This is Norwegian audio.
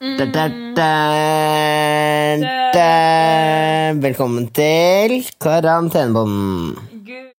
Mm. Velkommen til Karantenebånden.